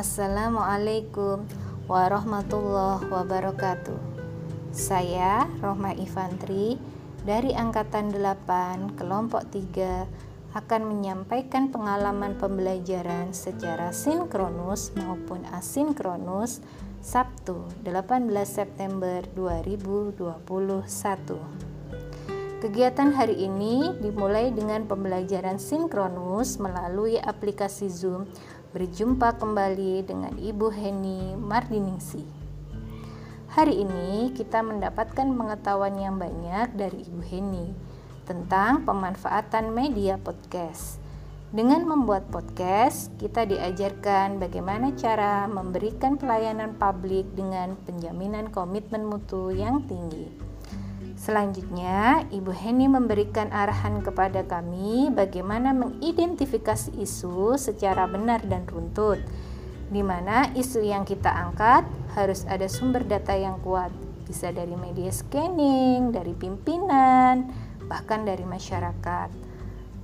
Assalamualaikum warahmatullahi wabarakatuh. Saya Rohma Ivantri dari angkatan 8 kelompok 3 akan menyampaikan pengalaman pembelajaran secara sinkronus maupun asinkronus Sabtu 18 September 2021. Kegiatan hari ini dimulai dengan pembelajaran sinkronus melalui aplikasi Zoom. Berjumpa kembali dengan Ibu Heni Mardiningsi. Hari ini kita mendapatkan pengetahuan yang banyak dari Ibu Heni tentang pemanfaatan media podcast. Dengan membuat podcast, kita diajarkan bagaimana cara memberikan pelayanan publik dengan penjaminan komitmen mutu yang tinggi. Selanjutnya, Ibu Heni memberikan arahan kepada kami bagaimana mengidentifikasi isu secara benar dan runtut, di mana isu yang kita angkat harus ada sumber data yang kuat, bisa dari media scanning, dari pimpinan, bahkan dari masyarakat.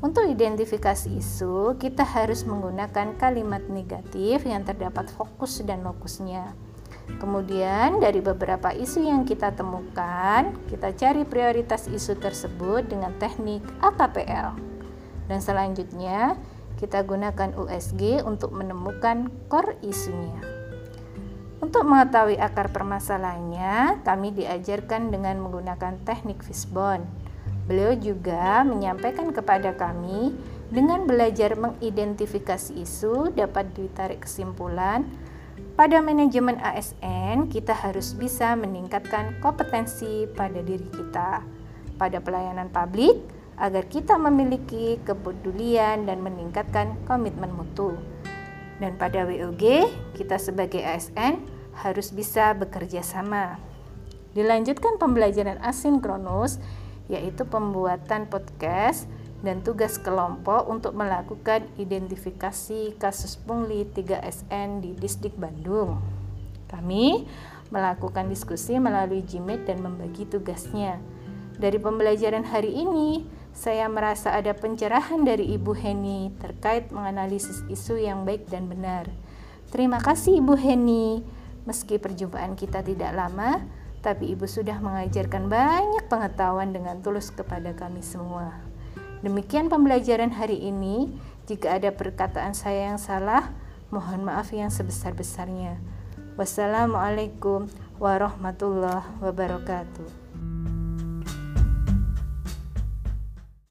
Untuk identifikasi isu, kita harus menggunakan kalimat negatif yang terdapat fokus dan lokusnya. Kemudian dari beberapa isu yang kita temukan, kita cari prioritas isu tersebut dengan teknik AKPL. Dan selanjutnya, kita gunakan USG untuk menemukan core isunya. Untuk mengetahui akar permasalahannya, kami diajarkan dengan menggunakan teknik Fishbone. Beliau juga menyampaikan kepada kami dengan belajar mengidentifikasi isu dapat ditarik kesimpulan pada manajemen ASN, kita harus bisa meningkatkan kompetensi pada diri kita, pada pelayanan publik, agar kita memiliki kepedulian dan meningkatkan komitmen mutu. Dan pada WOG, kita sebagai ASN harus bisa bekerja sama. Dilanjutkan pembelajaran asinkronus, yaitu pembuatan podcast dan tugas kelompok untuk melakukan identifikasi kasus pungli 3SN di Distrik Bandung. Kami melakukan diskusi melalui Gmail dan membagi tugasnya. Dari pembelajaran hari ini, saya merasa ada pencerahan dari Ibu Heni terkait menganalisis isu yang baik dan benar. Terima kasih Ibu Heni. Meski perjumpaan kita tidak lama, tapi Ibu sudah mengajarkan banyak pengetahuan dengan tulus kepada kami semua. Demikian pembelajaran hari ini. Jika ada perkataan saya yang salah, mohon maaf yang sebesar-besarnya. Wassalamualaikum warahmatullahi wabarakatuh.